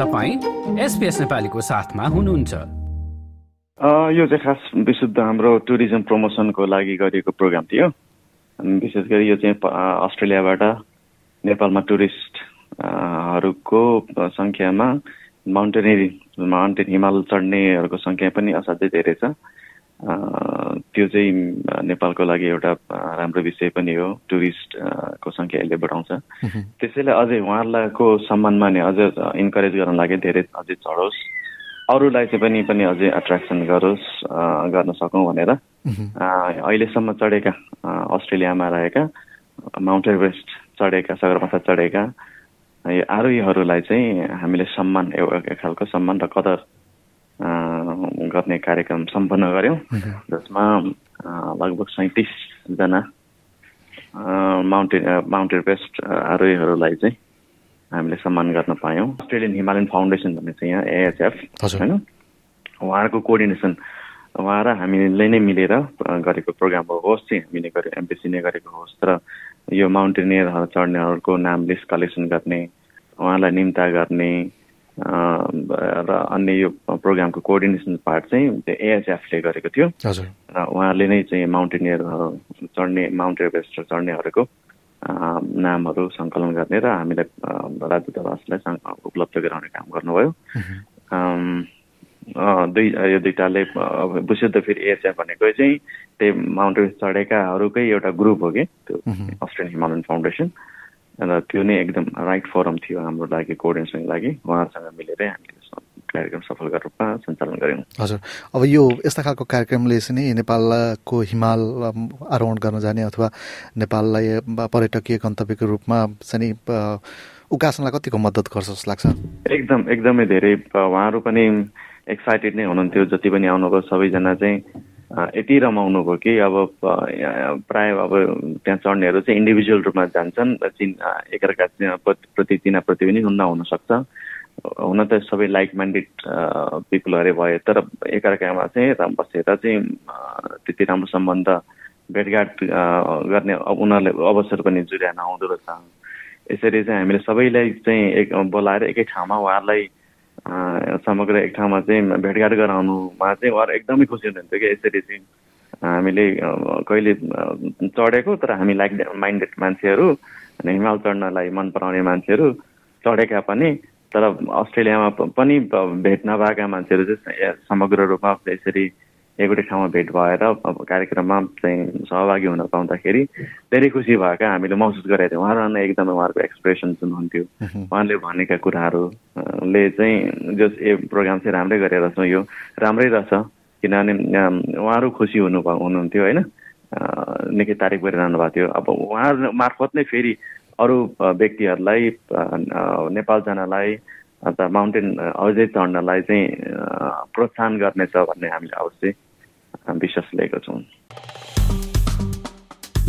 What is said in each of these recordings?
तपाईँ एसपिएस नेपालीको साथमा हुनुहुन्छ। यो चाहिँ खास विशुद्ध हाम्रो टुरिज्म प्रमोसनको लागि गरिएको प्रोग्राम थियो। विशेष गरी यो चाहिँ अस्ट्रेलियाबाट नेपालमा टुरिस्टहरूको सङ्ख्यामा माउन्टेनेरी माउन्टेन हिमाल चढ्नेहरूको सङ्ख्या पनि असाध्यै धेरै छ। त्यो चाहिँ नेपालको लागि एउटा राम्रो विषय पनि हो टुरिस्टको सङ्ख्या यसले बढाउँछ। त्यसैले अझै उहाँहरूको सम्मानमा नै अझ इन्करेज गर्न लागि धेरै अझै चढोस्। अरूलाई चाहिँ पनि पनि अझै एट्र्याक्सन गरोस् गर्न सकौँ भनेर। अहिलेसम्म चढेका अस्ट्रेलियामा रहेका माउन्ट एभरेस्ट चढेका सगरमाथा चढेका आरोहीहरूलाई चाहिँ हामीले सम्मान एउटा खालको सम्मान र कदर गर्ने कार्यक्रम सम्पन्न गऱ्यौँ। जसमा लगभग सैँतिसजना माउन्टेन माउन्ट एभरेस्ट आरोहीहरूलाई चाहिँ हामीले सम्मान गर्न पायौँ। अस्ट्रेलियन हिमालयन फाउन्डेसन भन्ने चाहिँ यहाँ एएचएफ होइन? उहाँहरूको कोअर्डिनेसन उहाँ र हामीले नै मिलेर गरेको प्रोग्राम हो होस् चाहिँ हामीले गरेको नै गरेको होस् तर यो माउन्टेनियरहरू चढ्नेहरूको नाम लिस्ट कलेक्सन गर्ने उहाँलाई निम्ता गर्ने र अन्य यो प्रोग्रामको कोअर्डिनेसन पार्ट चाहिँ एएचएफले गरेको थियो। र उहाँले नै चाहिँ माउन्टेनियरहरू चढ्ने माउन्ट एभरेस्ट चढ्नेहरूको नामहरू सङ्कलन गर्ने र हामीलाई राज्य दवासलाई उपलब्ध गराउने काम गर्नुभयो। दुई यो दुइटाले विशुद्ध फेरि एएचएफ भनेको चाहिँ त्यही माउन्ट एभरेस्ट चढेकाहरूकै एउटा ग्रुप हो कि त्यो अस्ट्रेलियन हिमालयन फाउन्डेसन र त्यो नै एकदम राइट फोरम थियो हाम्रो लागि कोअर्डिनेसनको लागि। उहाँहरूसँग मिलेरै हामीले कार्यक्रम सफल रूपमा सञ्चालन गऱ्यौँ। हजुर। अब यो यस्ता खालको कार्यक्रमले चाहिँ नेपालको हिमाल आरोहण गर्न जाने अथवा नेपाललाई पर्यटकीय गन्तव्यको रूपमा चाहिँ उकासनलाई कतिको मद्दत गर्छ जस्तो लाग्छ? एकदम एकदमै धेरै। उहाँहरू पनि एक्साइटेड नै हुनुहुन्थ्यो। जति पनि आउनुभयो सबैजना चाहिँ यति रमाउनु भयो कि अब प्राय अब त्यहाँ चढ्नेहरू चाहिँ इन्डिभिजुअल रूपमा जान्छन् चिन एकअर्का प्रति चिनाप्रति पनि नहुनसक्छ हुन त सबै लाइक माइन्डेड पिपलहरू भए तर एकअर्कामा चाहिँ बसेर चाहिँ त्यति राम्रो सम्बन्ध भेटघाट गर्ने उनीहरूले अवसर पनि जुर्या नआउँदो रहेछ। यसरी चाहिँ हामीले सबैलाई चाहिँ एक बोलाएर एकै ठाउँमा उहाँहरूलाई समग्र एक ठाउँमा चाहिँ भेटघाट गराउनुमा चाहिँ उहाँहरू एकदमै खुसी हुनुहुन्थ्यो कि यसरी चाहिँ हामीले कहिले चढेको तर हामी लाइक माइन्डेड मान्छेहरू अनि हिमाल चढ्नलाई मन पराउने मान्छेहरू चढेका पनि तर अस्ट्रेलियामा पनि भेट नभएका मान्छेहरू चाहिँ समग्र रूपमा यसरी एउटै ठाउँमा भेट भएर अब कार्यक्रममा चाहिँ सहभागी हुन पाउँदाखेरि धेरै खुसी भएका हामीले महसुस गरेका थियौँ। उहाँहरू एकदमै उहाँहरूको एक्सप्रेसन जुन हुन्थ्यो उहाँले भनेका कुराहरूले चाहिँ जस ए प्रोग्राम चाहिँ राम्रै गरेर छौँ यो राम्रै रहेछ। किनभने उहाँहरू खुसी हुनु हुनुहुन्थ्यो होइन? निकै तारिफ गरिरहनु भएको थियो। अब उहाँहरू मार्फत नै फेरि अरू व्यक्तिहरूलाई नेपाल जानलाई अन्त माउन्टेन अझै चढ्नलाई चाहिँ प्रोत्साहन गर्नेछ भन्ने हामीले अवश्य विश्वास लिएको छौँ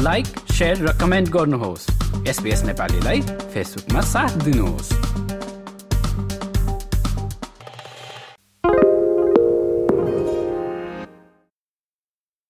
लाइक सेयर र कमेन्ट गर्नुहोस्। एसपिएस नेपालीलाई फेसबुकमा साथ दिनुहोस्।